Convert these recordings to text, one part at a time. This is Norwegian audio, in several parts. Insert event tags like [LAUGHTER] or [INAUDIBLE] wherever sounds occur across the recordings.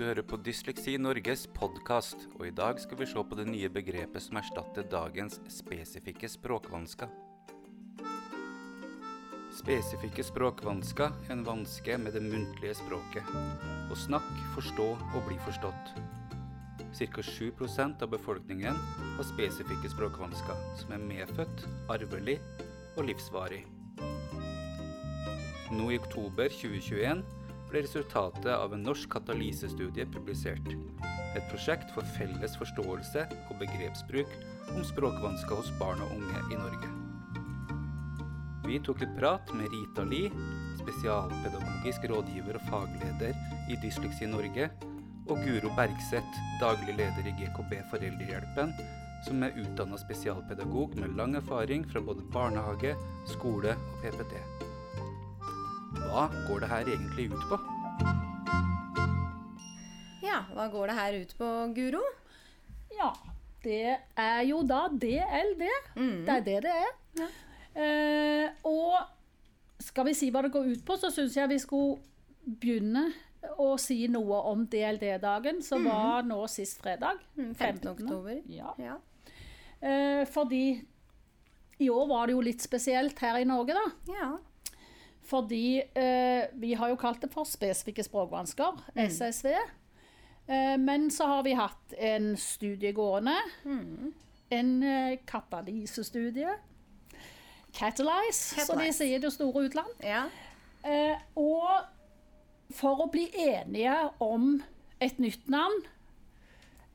Du hører på Dysleksi Norges podkast, og i dag skal vi se på det nye begrepet som erstatter dagens spesifikke språkvansker. Spesifikke språkvansker er en vanske med det muntlige språket. Å snakke, forstå og bli forstått. Ca. 7% av befolkningen har spesifikke språkvansker, som er medfødt, arvelig og livsvarig. Nå i oktober 2021 ble resultatet av en norsk katalysestudie publisert. Et prosjekt for felles forståelse og begrepsbruk om språkvansker hos barn og unge i Norge. Vi tok et prat med Rita Li, spesialpedagogisk rådgiver og fagleder i Dysleksi Norge, og Guro Bergseth, daglig leder i GKB Foreldrehjelpen, som er utdanna spesialpedagog med lang erfaring fra både barnehage, skole og PPT. Hva går det her egentlig ut på? Ja, hva går det her ut på, Guro? Ja, det er jo da DLD. Mm. Det er det det er. Eh, og skal vi si hva det går ut på, så syns jeg vi skulle begynne å si noe om DLD-dagen, som var nå sist fredag. 15. 15. oktober. Ja. Ja. Eh, fordi i år var det jo litt spesielt her i Norge, da. ja. Fordi eh, vi har jo kalt det for spesifikke språkvansker, SSV. Eh, men så har vi hatt en studie gående. En eh, katalysestudie. Catalyze, som de sier i det store utland. ja. Eh, og for å bli enige om et nytt navn,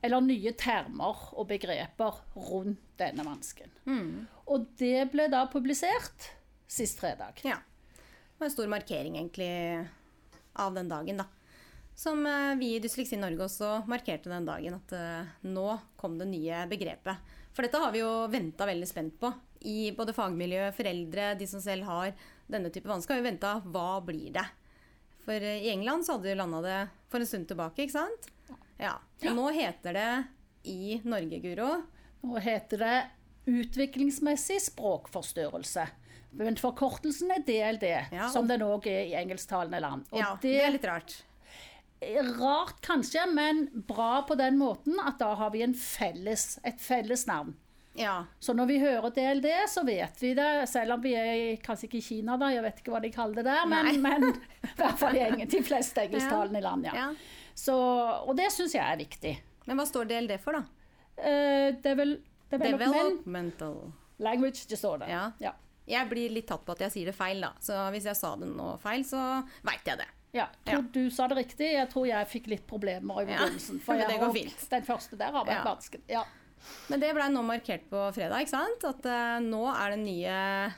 eller nye termer og begreper rundt denne vansken. Og det ble da publisert sist fredag. ja. Det var en stor markering egentlig av den dagen, da. Som eh, vi i Dysleksi Norge også markerte den dagen, at eh, nå kom det nye begrepet. For dette har vi jo venta veldig spent på. I både fagmiljø, foreldre, de som selv har denne type vansker, har jo venta hva blir det? For eh, i England så hadde de landa det for en stund tilbake, ikke sant? Ja. Og nå heter det i Norge, Guro Nå heter det utviklingsmessig språkforstyrrelse. Men forkortelsen er DLD, Ja, som den òg er i engelsktalende land. Og Ja, det er litt rart. er rart kanskje, men bra på den måten at da har vi en felles, et felles navn. Ja. Så når vi hører DLD, så vet vi det, selv om vi er i, kanskje ikke i Kina, da, jeg vet ikke hva de kaller det der, men, men i hvert fall i de fleste [LAUGHS] engelsktalende land, ja. Ja. Så, og det syns jeg er viktig. Men hva står DLD for, da? Eh, development Developmental. language disorder. Ja. Jeg blir litt tatt på at jeg sier det feil, da. Så hvis jeg sa det nå feil, så veit jeg det. Ja, jeg tror Ja. du sa det riktig. Jeg tror jeg fikk litt problemer i begynnelsen. For jeg det går fint. Den første der har vært Ja. vanskelig. Ja. Men det blei nå markert på fredag, ikke sant? At uh, nå er det nye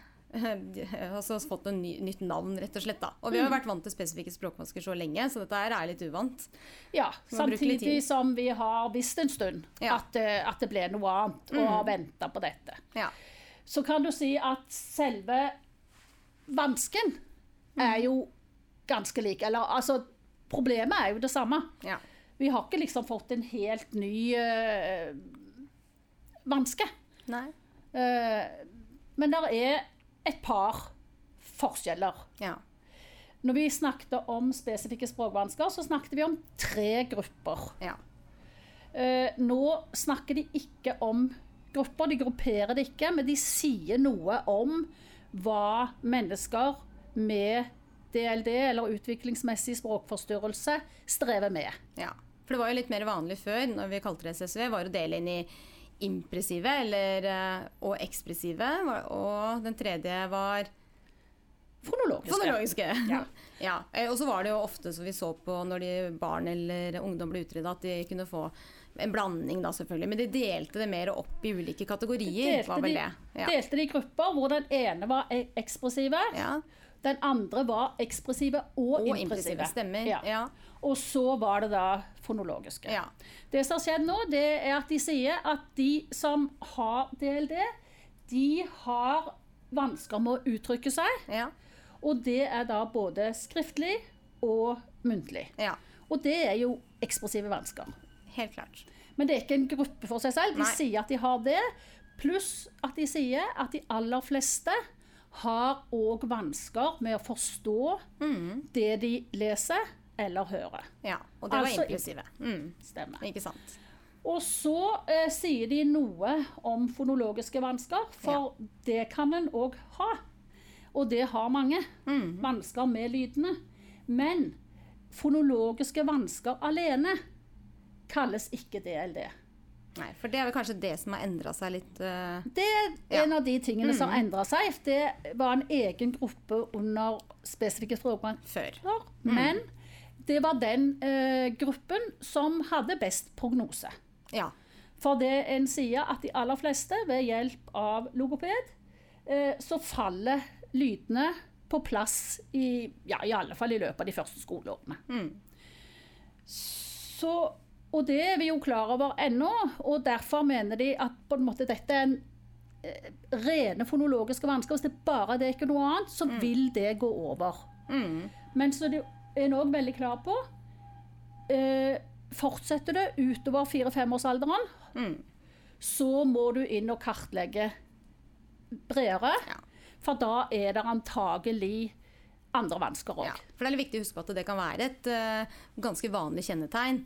Altså fått et ny, nytt navn, rett og slett. da. Og vi har jo vært vant til spesifikke språkvansker så lenge, så dette her er litt uvant. ja samtidig som vi har visst en stund Ja. at, eh, at det ble noe annet, og har venta på dette. Ja. Så kan du si at selve vansken er jo ganske lik. Eller altså, problemet er jo det samme. ja. Vi har ikke liksom fått en helt ny uh, vanske. Nei. Uh, men det er et par forskjeller. Ja. Når vi snakket om spesifikke språkvansker, så snakket vi om tre grupper. Ja. Uh, nå snakker de ikke om grupper, de grupperer det ikke, men de sier noe om hva mennesker med DLD, eller utviklingsmessig språkforstyrrelse, strever med. ja. For det var jo litt mer vanlig før, når vi kalte det SSV, var å dele inn i impressive eller, eh, og ekspressive. Og den tredje var Fonologiske. Fonologiske. Ja. [LAUGHS] Ja. Og så var det jo ofte som vi så på når de barn eller ungdom ble utrydda, at de kunne få en blanding, da selvfølgelig. Men de delte det mer opp i ulike kategorier, var Delte de, det. Ja. delte de i grupper hvor den ene var e- ekspressive, Ja. den andre var ekspressive og, Og impressive, stemmer. Ja. Ja. Og så var det da fonologiske. Ja. Det som har skjedd nå, det er at de sier at de som har DLD, de har vansker med å uttrykke seg. Ja. Og det er da både skriftlig og muntlig. ja. Og det er jo ekspressive vansker. Helt klart. Men det er ikke en gruppe for seg selv. De Nei. sier at de har det. Pluss at de sier at de aller fleste har òg vansker med å forstå Mm. det de leser, eller hører. Ja, og det var Altså, inklusive. Mm, Stemmer. ikke sant. Og så eh, sier de noe om fonologiske vansker, for det kan en òg ha. Og det har mange. Vansker med lydene. Men fonologiske vansker alene kalles ikke DLD. Nei, for det er vel kanskje det som har endra seg litt Uh, Det er Ja. en av de tingene som endra seg. Det var en egen gruppe under spesifikke språkvansker. før. Men det var den uh, gruppen som hadde best prognose. Ja. For det en sier at de aller fleste, ved hjelp av logoped, uh, så faller lydene på plass i, ja, i alle fall i løpet av de første skoleårene. Så, og det er vi jo klar over ennå, og derfor mener de at på en måte dette er en eh, rene fonologiske vansker. Hvis det bare det er ikke noe annet, så vil det gå over. Men så er en òg veldig klar på eh, Fortsetter det utover fire-femårsalderen, så må du inn og kartlegge bredere. Ja. For da er det antagelig andre vansker òg. Ja, for det er litt viktig å huske på at det kan være et uh, ganske vanlig kjennetegn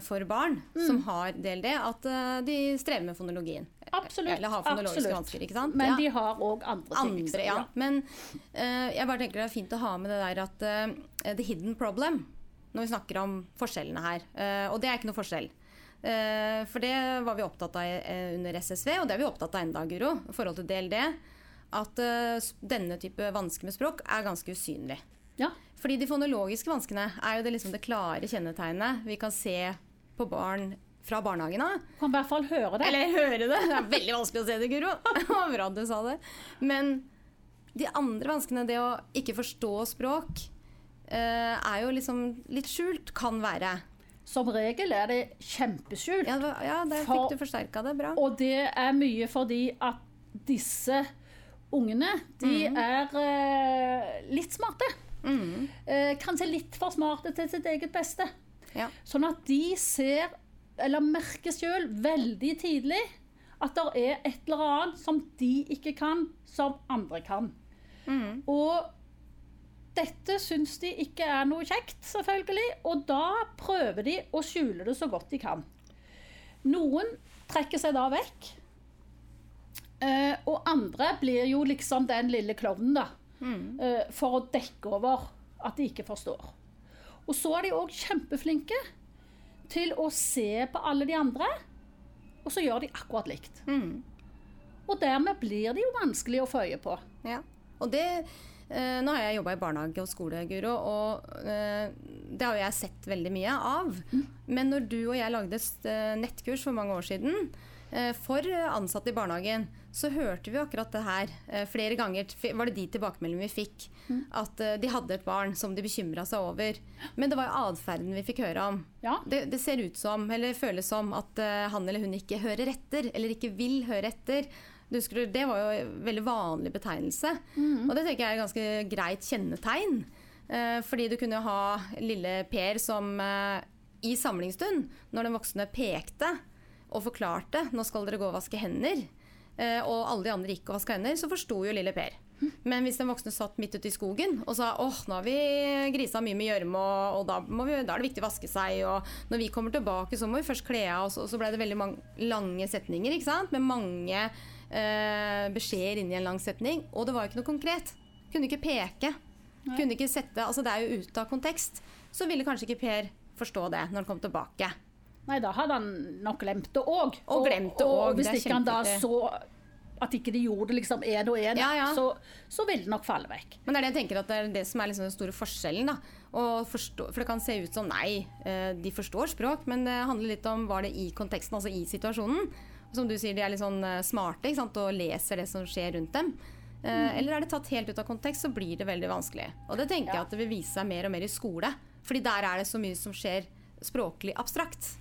for barn Mm. som har DLD, at eh, de strever med fonologien. Absolutt. Eller har fonologiske absolutt. vansker, ikke sant? Men Ja. de har òg andre ting. Andre, ja. Men uh, jeg bare tenker det er fint å ha med det der at uh, the hidden problem, når vi snakker om forskjellene her. Uh, og det er ikke noe forskjell. Eh, for det var vi opptatt av eh, under SSV, og det er vi opptatt av enda, Guro, i forhold til DLD. At eh, denne type vansker med språk er ganske usynlig. Ja. Fordi de fonologiske vanskene er jo det, liksom det klare kjennetegnet vi kan se på barn fra barnehagen av. Kan i hvert fall høre det. Eller høre det. Det er veldig vanskelig å se det, Guro. [LAUGHS] Bra du sa det. Men de andre vanskene, det å ikke forstå språk, eh, er jo liksom litt skjult. Kan være. Som regel er det kjempeskjult. Ja, ja der fikk du forsterka det. Bra. Og det er mye fordi at disse ungene, de Mm. er eh, litt smarte. Eh, kanskje litt for smarte til sitt eget beste. Ja. Sånn at de ser, eller merker sjøl, veldig tidlig at det er et eller annet som de ikke kan, som andre kan. Og dette syns de ikke er noe kjekt, selvfølgelig, og da prøver de å skjule det så godt de kan. Noen trekker seg da vekk, eh, og andre blir jo liksom den lille klovnen, da. Eh, for å dekke over at de ikke forstår. Og så er de òg kjempeflinke til å se på alle de andre, og så gjør de akkurat likt. Og dermed blir de jo vanskelig å få øye på. Ja. Og det eh, Nå har jeg jobba i barnehage og skole, Guro, og eh, det har jo jeg sett veldig mye av. Men når du og jeg lagde et eh, nettkurs for mange år siden eh, for ansatte i barnehagen, så hørte vi akkurat det her eh, flere ganger. Var det de tilbakemeldingene vi fikk? At eh, de hadde et barn som de bekymra seg over. Men det var jo atferden vi fikk høre om. Ja. Det, det ser ut som, eller føles som, at eh, han eller hun ikke hører etter, eller ikke vil høre etter. Du husker, det var jo en veldig vanlig betegnelse. Og det tenker jeg er et ganske greit kjennetegn. Fordi du kunne ha lille Per som i samlingsstund, når den voksne pekte og forklarte 'nå skal dere gå og vaske hender', og alle de andre gikk og vaska hender, så forsto jo lille Per. Men hvis den voksne satt midt ute i skogen og sa åh, nå har vi grisa mye med gjørme, og, og da, vi, da er det viktig å vaske seg, og når vi kommer tilbake, så må vi først kle av oss, og så ble det veldig mange, lange setninger, ikke sant? Med mange eh, beskjeder inn i en lang setning, og det var jo ikke noe konkret. Kunne ikke peke. Kunne ikke sette, altså Det er jo ute av kontekst. Så ville kanskje ikke Per forstå det når han kom tilbake. Nei, da hadde han nok glemt det òg. Og glemt det og, hvis ikke han da så at ikke de gjorde det liksom én og én, Ja, ja. så, så ville det nok falle vekk. Men det er det jeg tenker at det er det som er liksom den store forskjellen. forstå, for det kan se ut som nei, eh, de forstår språk, men det handler litt om var det i konteksten, altså i situasjonen. Som du sier, de er litt sånn eh, smarte og leser det som skjer rundt dem. Mm. Eller er det tatt helt ut av kontekst, så blir det veldig vanskelig. Og det tenker Ja. jeg at det vil vise seg mer og mer i skole. Fordi der er det så mye som skjer språklig abstrakt.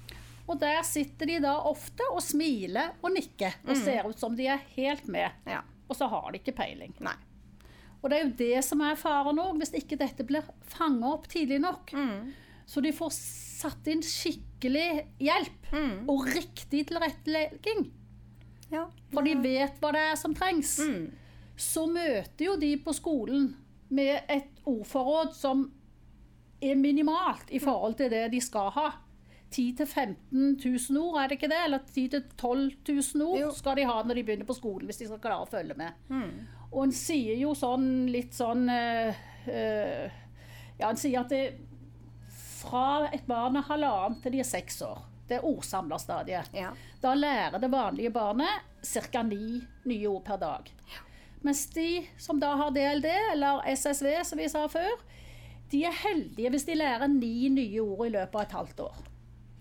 Og der sitter de da ofte og smiler og nikker og ser ut som de er helt med. Ja. Og så har de ikke peiling. Nei. Og det er jo det som er faren òg, hvis ikke dette blir fanga opp tidlig nok. Så de får satt inn skikkelig hjelp og riktig tilrettelegging. Ja. For de vet hva det er som trengs. Så møter jo de på skolen med et ordforråd som er minimalt i forhold til det de skal ha. 10 000-15 000 ord, er det ikke det? Eller 10 000-12 000 ord Jo. skal de ha når de begynner på skolen, hvis de skal klare å følge med. Og en sier jo sånn litt sånn øh, øh, Ja, en sier at det fra et barn er halvannet til de er seks år. Det er ordsamlerstadiet. Ja. Da lærer det vanlige barnet ca. ni nye ord per dag. Mens de som da har DLD, eller SSV som vi sa før, de er heldige hvis de lærer ni nye ord i løpet av et halvt år.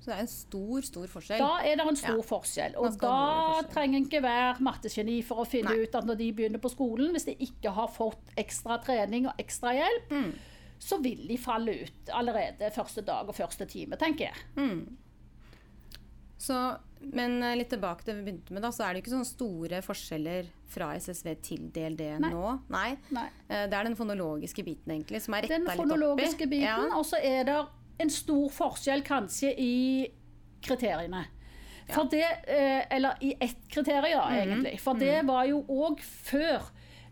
Så det er en stor, stor forskjell. Da er det en stor Ja. forskjell. Og da forskjell. trenger en ikke være mattegeni for å finne Nei. ut at når de begynner på skolen, hvis de ikke har fått ekstra trening og ekstra hjelp, Mm. så vil de falle ut allerede første dag og første time, tenker jeg. Så, men eh, litt tilbake til det vi begynte med, da, så er det ikke sånne store forskjeller fra SSV til DLD Nei. nå. Nei. Nei. Eh, Det er den fonologiske biten, egentlig, som er Den retta litt opp i. fonologiske biten, Ja. og så er det en stor forskjell kanskje i kriteriene. For det, eh, eller i ett kriterium, Mhm. egentlig. For det var jo òg før,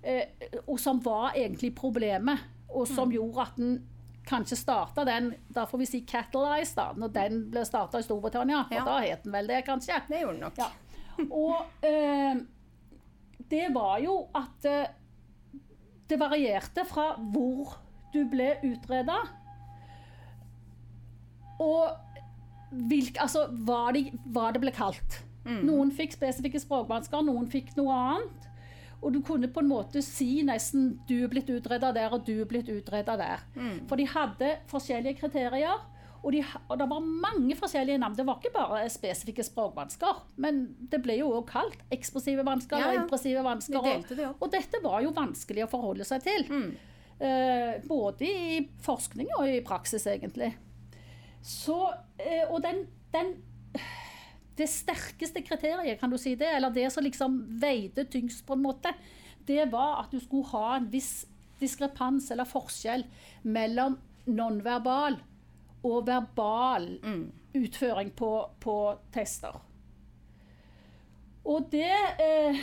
eh, og som var egentlig problemet, og som Mhm. gjorde at en kanskje starta den Da får vi si 'Catalyze', da, når den ble starta i Storbritannia. For Ja. da het den vel det, kanskje. Det gjorde den nok. Ja. Og eh, det var jo at eh, det varierte fra hvor du ble utreda, og hvilk, altså, hva, de, hva det ble kalt. Noen fikk spesifikke språkvansker, noen fikk noe annet. Og du kunne på en måte si nesten 'du er blitt utreda der', og 'du er blitt utreda der'. For de hadde forskjellige kriterier. Og, de, og det var mange forskjellige navn. Det var ikke bare spesifikke språkvansker. Men det ble jo òg kalt eksplosive vansker Ja, og impressive vansker. De det og, og dette var jo vanskelig å forholde seg til. Mm. Eh, både i forskning og i praksis, egentlig. Så, eh, og den, den [SIGHS] Det sterkeste kriteriet, kan du si det, eller det som liksom veide tyngst, på en måte, det var at du skulle ha en viss diskrepans eller forskjell mellom nonverbal og verbal utføring på, på tester. Og det eh,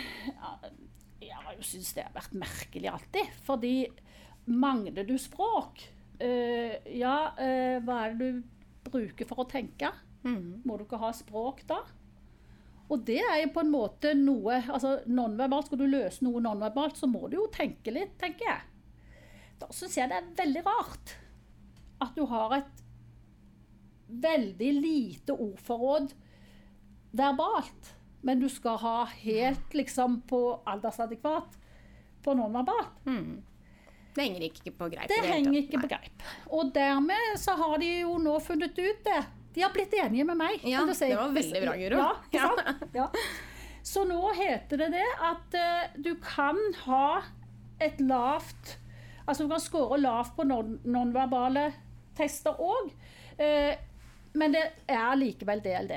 Jeg har jo syntes det har vært merkelig alltid. Fordi mangler du språk eh, Ja, eh, hva er det du bruker for å tenke? Må du ikke ha språk da? Og det er jo på en måte noe altså nonverbalt, Skal du løse noe nonverbalt, så må du jo tenke litt, tenker jeg. Da syns jeg det er veldig rart at du har et veldig lite ordforråd verbalt, men du skal ha helt liksom på aldersadekvat på nonverbalt. Det henger ikke på greip. Det det henger ikke på greip. Og dermed så har de jo nå funnet ut det. De har blitt enige med meg. Ja, si. det var veldig bra, Guro. Ja? Ja. Så nå heter det det at uh, du kan ha et lavt Altså du kan score lavt på non- nonverbale tester òg, men det er likevel DLD.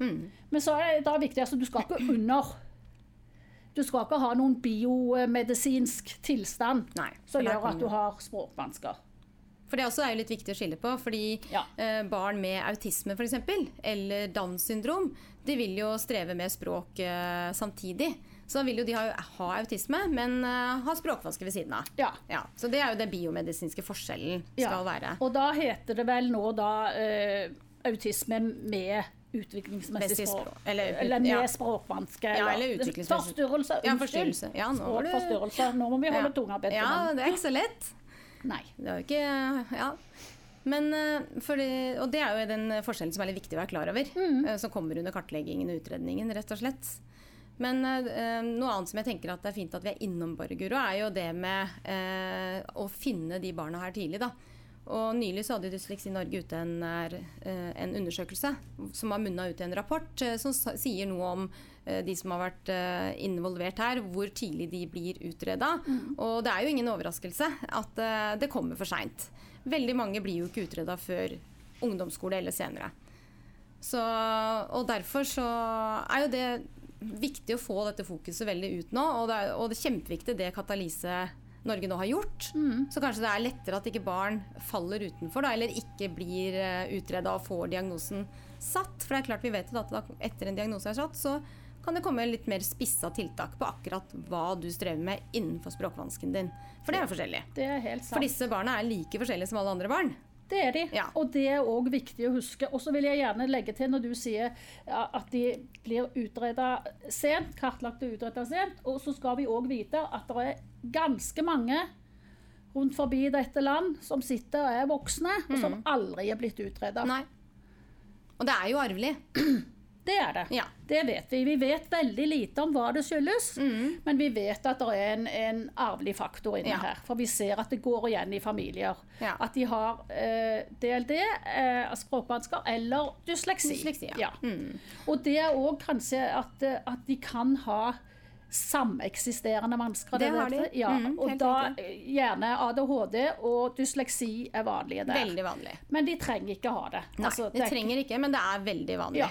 Mm. Men så er det da viktig altså du skal ikke under. Du skal ikke ha noen biomedisinsk tilstand Nei, som gjør at du har språkvansker. For det også er litt viktig å skille på. Fordi Ja. eh, barn med autisme for eksempel, eller Downs syndrom, de vil jo streve med språk eh, samtidig. Så da vil jo de ha, ha autisme, men eh, ha språkvansker ved siden av. Ja. Ja, så det er jo det biomedisinske forskjellen Ja. skal være. Og da heter det vel nå da eh, autisme med utviklingsmessig språk. eller- Eller med ja. språkvanske. Ja, eller utviklingsmessig- Forstyrrelse. Ja, Unnskyld. forstyrrelse. Ja, nå Språkforstyrrelse. Nå må vi holde Ja. tunga bedt Ja, det er ikke så lett. Nei. Det er jo ikke Ja. Men eh, fordi, Og det er jo den forskjellen som er litt viktig å være klar over. Mm. eh, Som kommer under kartleggingen og utredningen, rett og slett. Men øh, noe annet som jeg tenker at det er fint at vi er innom, Bare er jo det med øh, å finne de barna her tidlig. da. Og Nylig så hadde Dysleksi Norge ute en, eh, en undersøkelse som har munna ut i en rapport eh, som sier noe om eh, de som har vært involvert her, hvor tidlig de blir utreda. Og det er jo ingen overraskelse at det kommer for seint. Veldig mange blir jo ikke utreda før ungdomsskole eller senere. Så, og derfor så er jo det viktig å få dette fokuset veldig ut nå. Og det er, og det er kjempeviktig det Katalyse Norge nå har gjort. Så kanskje det er lettere at ikke barn faller utenfor, da, eller ikke blir utreda og får diagnosen satt. For det er klart vi vet at etter en diagnose er satt, så kan det komme litt mer spissa tiltak på akkurat hva du strever med innenfor språkvansken din. For det er jo forskjellig. Det er helt For disse barna er like forskjellige som alle andre barn. Det er de. Ja. Og det er òg viktig å huske. Og så vil jeg gjerne legge til når du sier at de blir utreda sent, kartlagt og utreda sent, og så skal vi òg vite at det er ganske mange rundt forbi dette land som sitter og er voksne, og som aldri er blitt utreda. Og det er jo arvelig. Det er det. Ja. Det vet vi. Vi vet veldig lite om hva det skyldes, men vi vet at det er en, en arvelig faktor inni Ja. her. For vi ser at det går igjen i familier. Ja. At de har eh, DLD, eh, språkvansker eller dysleksi. Dysleksi, ja. Mm. Og det er òg kanskje at, eh, at de kan ha sameksisterende vansker. Det det har de. Ja, Mm, og da riktig. gjerne ADHD og dysleksi er vanlige der. Veldig vanlig. Men de trenger ikke ha det. Nei, Altså, det er trenger ikke, men det er veldig vanlig. Ja.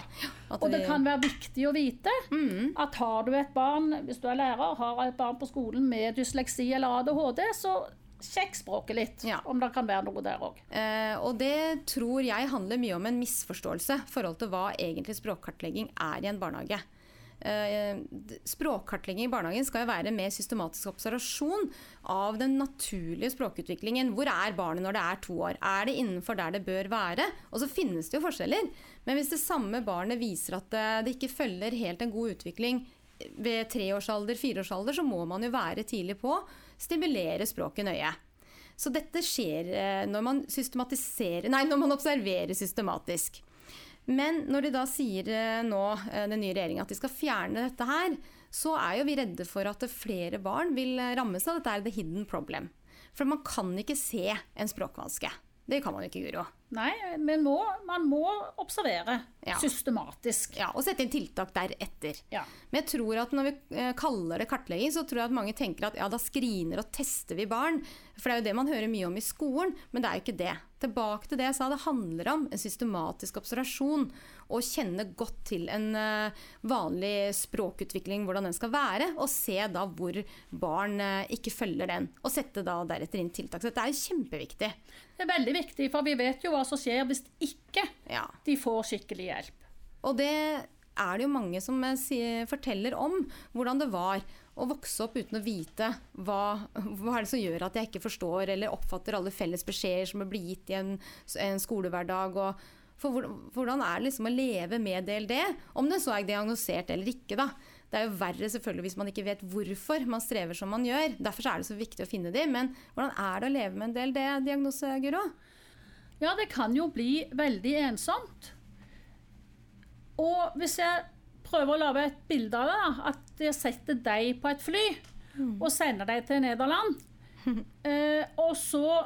Og det de... kan være viktig å vite Mm. at har du et barn, hvis du er lærer, har et barn på skolen med dysleksi eller ADHD, så sjekk språket litt, Ja. om det kan være noe der òg. Eh, og det tror jeg handler mye om en misforståelse i forhold til hva egentlig språkkartlegging er i en barnehage. Eh, språkkartlegging i barnehagen skal jo være mer systematisk observasjon av den naturlige språkutviklingen. Hvor er barnet når det er to år? Er det innenfor der det bør være? Og så finnes det jo forskjeller. Men hvis det samme barnet viser at eh, det ikke følger helt en god utvikling ved treårsalder, fireårsalder, så må man jo være tidlig på. Stimulere språket nøye. Så dette skjer eh, når man Nei, når man observerer systematisk. Men når de da sier eh, nå, eh, den nye regjeringa, at de skal fjerne dette her, så er jo vi redde for at flere barn vil eh, rammes av dette er the hidden problem. For man kan ikke se en språkvanske. Det kan man jo ikke, Guro. Nei, men må, man må observere Ja. systematisk. Ja, og sette inn tiltak deretter. Ja. Men jeg tror at når vi eh, kaller det kartlegging, så tror jeg at mange tenker at ja, da screener og tester vi barn. For det er jo det man hører mye om i skolen, men det er jo ikke det. Tilbake til det jeg sa, det handler om en systematisk observasjon. Og kjenne godt til en eh, vanlig språkutvikling, hvordan den skal være. Og se da hvor barn eh, ikke følger den. Og sette da deretter inn tiltak. Så dette er kjempeviktig. Det er veldig viktig, for vi vet jo hva som skjer hvis ikke Ja. de får skikkelig hjelp. Og det er det jo mange som eh, forteller om hvordan det var å vokse opp uten å vite hva, hva er det som gjør at jeg ikke forstår eller oppfatter alle felles beskjeder som blir gitt i en, en skolehverdag. Og for hvordan er det liksom å leve med DLD, om det så er diagnosert eller ikke. da. Det er jo verre selvfølgelig hvis man ikke vet hvorfor man strever som man gjør. Derfor er det så viktig å finne de. Men hvordan er det å leve med en DLD-diagnose, Guro? Ja, det kan jo bli veldig ensomt. Og hvis jeg prøver å lage et bilde av det, da, at jeg setter deg på et fly og sender deg til Nederland, [LAUGHS] eh, og så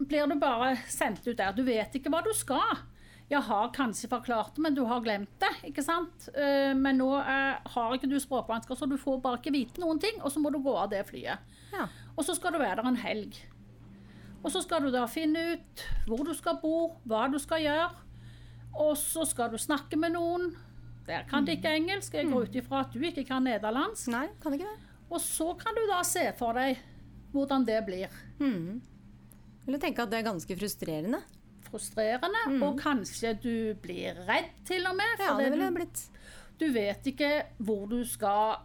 blir du bare sendt ut der. Du vet ikke hva du skal. Jeg har kanskje forklart det, men du har glemt det. ikke sant? Eh, men nå eh, har ikke du språkvansker, så du får bare ikke vite noen ting, og så må du gå av det flyet. Ja. Og så skal du være der en helg. Og så skal du da finne ut hvor du skal bo, hva du skal gjøre. Og så skal du snakke med noen. Der kan de ikke engelsk. Jeg går ut ifra at du ikke kan nederlandsk. Nei, kan ikke det. Og så kan du da se for deg hvordan det blir. Jeg vil tenke at det er ganske frustrerende. Frustrerende, og kanskje du blir redd til og med. Ja, det ville du, blitt. du vet ikke hvor du skal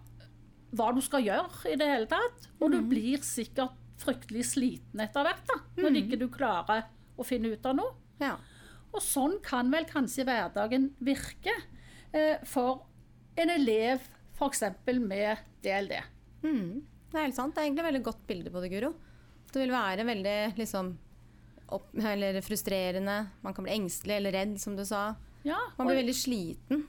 hva du skal gjøre i det hele tatt. Og du blir sikkert fryktelig sliten etter hvert, da, når ikke du klarer å finne ut av noe. Ja. Og sånn kan vel kanskje hverdagen virke eh, for en elev f.eks. med DLD. Mm, det er helt sant. Det er egentlig et veldig godt bilde på det, Guro. Det vil være veldig liksom opp, eller frustrerende. Man kan bli engstelig eller redd, som du sa. Ja, Man blir veldig sliten.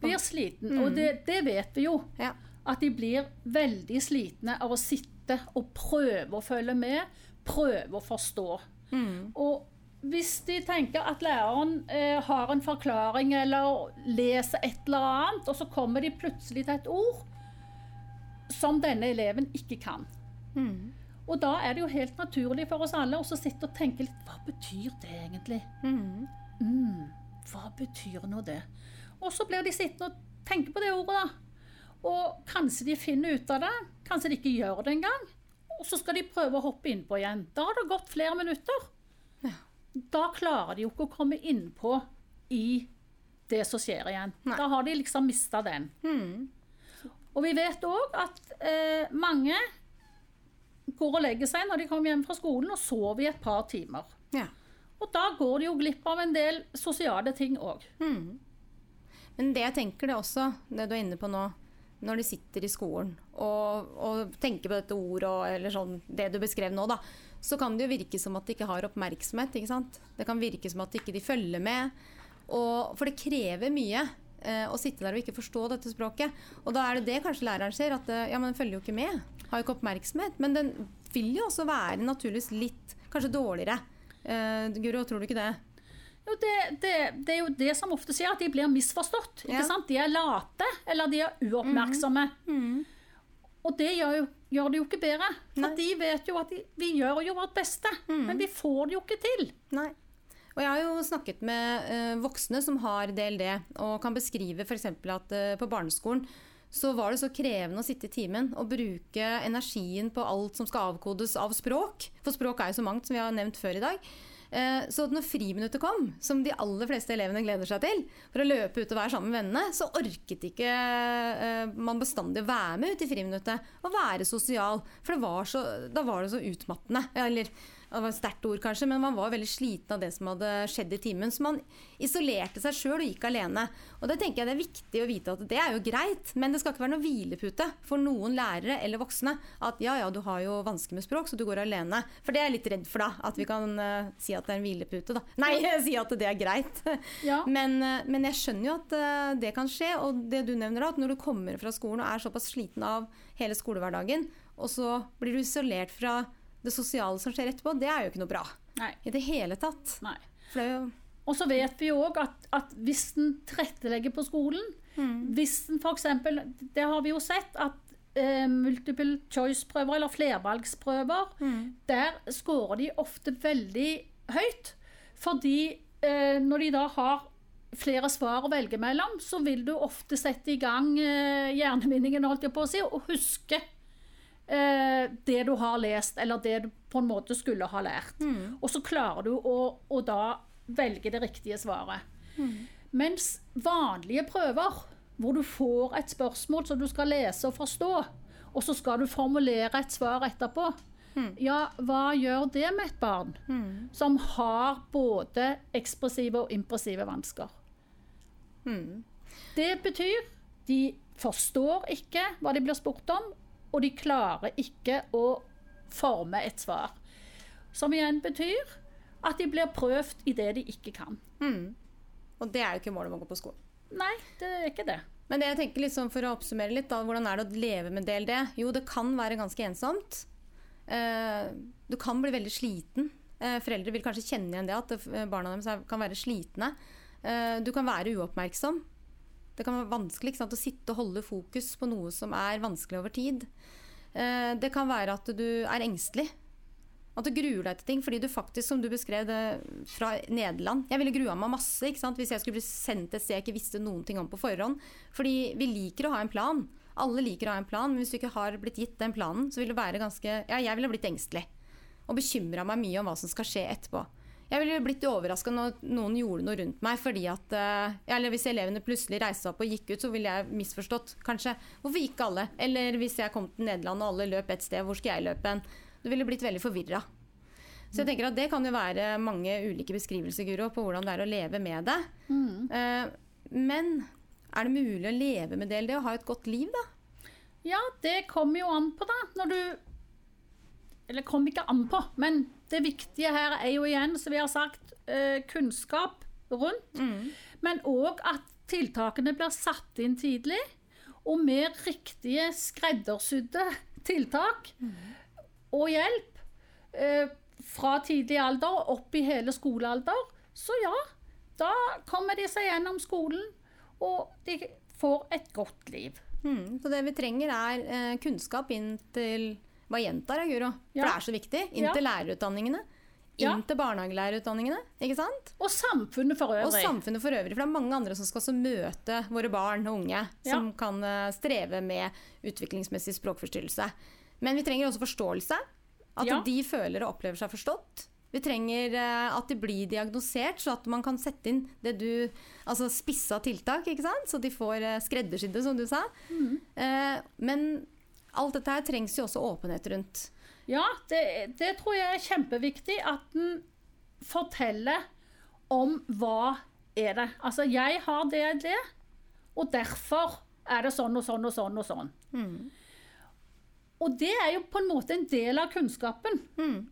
blir sliten. Og det, det vet vi jo. Ja. At de blir veldig slitne av å sitte og prøve å følge med, prøve å forstå. Og hvis de tenker at læreren eh, har en forklaring eller leser et eller annet, og så kommer de plutselig til et ord som denne eleven ikke kan. Og da er det jo helt naturlig for oss alle å sitte og tenke litt Hva betyr det egentlig? Mm, hva betyr nå det? Og så blir de sittende og tenke på det ordet, da. Og kanskje de finner ut av det, kanskje de ikke gjør det engang. Og så skal de prøve å hoppe innpå igjen. Da har det gått flere minutter. Da klarer de jo ikke å komme innpå i det som skjer igjen. Nei. Da har de liksom mista den. Og vi vet òg at eh, mange går og legger seg når de kommer hjem fra skolen og sover i et par timer. Ja. Og da går de jo glipp av en del sosiale ting òg. Men det jeg tenker det også, det du er inne på nå, når de sitter i skolen og, og tenker på dette ordet og eller sånn, det du beskrev nå, da, så kan det jo virke som at de ikke har oppmerksomhet. ikke sant? Det kan virke som at de ikke følger med. Og, for det krever mye eh, å sitte der og ikke forstå dette språket. Og da er det det kanskje læreren ser, at eh, ja, men den følger jo ikke med. Har jo ikke oppmerksomhet. Men den vil jo også være naturligvis litt kanskje dårligere. Uh, Guro, tror du ikke det? Jo, det, det, det er jo det som ofte skjer, at de blir misforstått. Ja. Sant? De er late, eller de er uoppmerksomme. Og det gjør, jo, gjør det jo ikke bedre. For Nei. de vet jo at de, vi gjør jo vårt beste, men vi får det jo ikke til. Nei. Og jeg har jo snakket med uh, voksne som har DLD, og kan beskrive f.eks. at uh, på barneskolen så var det så krevende å sitte i timen og bruke energien på alt som skal avkodes av språk. For språk er jo så mangt, som vi har nevnt før i dag. Eh, Så når friminuttet kom, som de aller fleste elevene gleder seg til, for å løpe ut og være sammen med vennene, så orket ikke eh, man bestandig å være med ut i friminuttet og være sosial. For var så, da var det så utmattende. Eller det var et sterkt ord kanskje, men man var veldig sliten av det som hadde skjedd i timen. Så man isolerte seg sjøl og gikk alene. Og det tenker jeg det er viktig å vite at det er jo greit, men det skal ikke være noe hvilepute for noen lærere eller voksne at ja ja, du har jo vansker med språk, så du går alene. For det er jeg litt redd for, da. At vi kan uh, si at det er en hvilepute, da. Nei, [LAUGHS] si at det er greit. Ja. Men, uh, men jeg skjønner jo at uh, det kan skje. Og det du nevner, da, at når du kommer fra skolen og er såpass sliten av hele skolehverdagen, og så blir du isolert fra det sosiale som skjer etterpå, det er jo ikke noe bra. Nei. I det hele tatt. Det jo Og så vet vi jo òg at, at hvis en tilrettelegger på skolen Hvis en f.eks. Det har vi jo sett at eh, multiple choice-prøver eller flervalgsprøver, der scorer de ofte veldig høyt. Fordi eh, når de da har flere svar å velge mellom, så vil du ofte sette i gang eh, hjernevinningen, holdt jeg på å si, og huske eh, det du har lest, eller det du på en måte skulle ha lært. Og så klarer du å, å da velge det riktige svaret. Mens vanlige prøver, hvor du får et spørsmål som du skal lese og forstå, og så skal du formulere et svar etterpå, ja, hva gjør det med et barn som har både ekspressive og impressive vansker? Det betyr de forstår ikke hva de blir spurt om, og de klarer ikke å forme et svar. Som igjen betyr at de blir prøvd i det de ikke kan. Og det er jo ikke målet med å gå på skolen. Nei, det er ikke det. Men det jeg tenker liksom for å oppsummere litt, da, hvordan er det å leve med DLD? Jo, det kan være ganske ensomt. Eh, du kan bli veldig sliten. Eh, foreldre vil kanskje kjenne igjen det, at barna deres er- kan være slitne. Eh, du kan være uoppmerksom. Det kan være vanskelig sant, å sitte og holde fokus på noe som er vanskelig over tid. Eh, det kan være at du er engstelig. At du gruer deg til ting fordi du faktisk, som du beskrev det fra Nederland Jeg ville grua meg masse sant? hvis jeg skulle bli sendt et sted jeg ikke visste noen ting om på forhånd. Fordi vi liker å ha en plan. Alle liker å ha en plan, men hvis du ikke har blitt gitt den planen, så vil du være ganske Ja, jeg ville blitt engstelig. Og bekymra meg mye om hva som skal skje etterpå. Jeg ville blitt overraska når noen gjorde noe rundt meg. fordi at, eh, eller Hvis elevene plutselig reiste seg opp og gikk ut, så ville jeg misforstått. kanskje, Hvorfor gikk alle? Eller hvis jeg kom til Nederland og alle løp et sted, hvor skal jeg løpe hen? Du ville blitt veldig forvirra. Så jeg tenker at det kan jo være mange ulike beskrivelser Guro, på hvordan det er å leve med det. Mm. men er det mulig å leve med det, eller det og ha et godt liv, da? Ja, det kommer jo an på, da. Når du Eller kom ikke an på, men det viktige her er jo igjen, som vi har sagt, eh, kunnskap rundt. Men òg at tiltakene blir satt inn tidlig, og med riktige skreddersydde tiltak og hjelp eh, fra tidlig alder og opp i hele skolealder, så ja, da kommer de seg gjennom skolen, og de får et godt liv. Mm, så det vi trenger er eh, kunnskap inn til Hva gjentar jeg, Guro? For Ja. det er så viktig. Inn Ja. til lærerutdanningene. Ja. Inn til barnehagelærerutdanningene. Ikke sant? Og samfunnet for øvrig. Og samfunnet for øvrig. For det er mange andre som skal også møte våre barn og unge som kan eh, streve med utviklingsmessig språkforstyrrelse. Men vi trenger også forståelse. At Ja. de føler og opplever seg forstått. Vi trenger eh, at de blir diagnosert, så at man kan sette inn det du Altså spissa tiltak, ikke sant? Så de får eh, skreddersydde, som du sa. Mm. men alt dette her trengs jo også åpenhet rundt. Ja, det, det tror jeg er kjempeviktig. At en forteller om hva er det. Altså, jeg har det og det, og derfor er det sånn og sånn og sånn og sånn. Og det er jo på en måte en del av kunnskapen.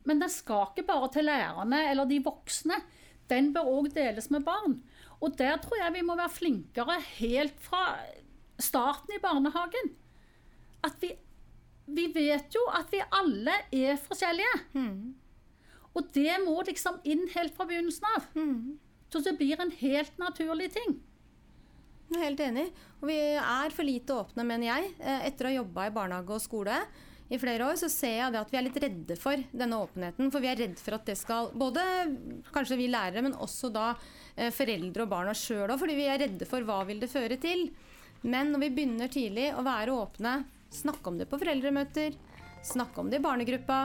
Men den skal ikke bare til lærerne eller de voksne. Den bør òg deles med barn. Og der tror jeg vi må være flinkere helt fra starten i barnehagen. At vi, vi vet jo at vi alle er forskjellige. Og det må liksom inn helt fra begynnelsen av. Så det blir en helt naturlig ting. Jeg er helt enig. Og vi er for lite åpne, mener jeg. Eh, Etter å ha jobba i barnehage og skole i flere år, så ser jeg det at vi er litt redde for denne åpenheten. For vi er redd for at det skal Både kanskje vi lærere, men også da eh, foreldre og barna sjøl òg, fordi vi er redde for hva vil det føre til. Men når vi begynner tidlig å være åpne, snakke om det på foreldremøter, snakke om det i barnegruppa,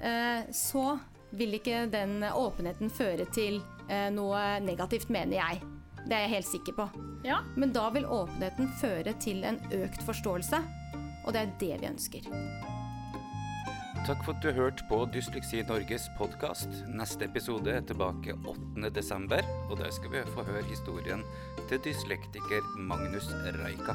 eh, så vil ikke den åpenheten føre til eh, noe negativt, mener jeg. Det er jeg helt sikker på. Ja. Men da vil åpenheten føre til en økt forståelse, og det er det vi ønsker. Takk for at du hørte på Dysleksi Norges podkast. Neste episode er tilbake 8.12., og der skal vi få høre historien til dyslektiker Magnus Reika.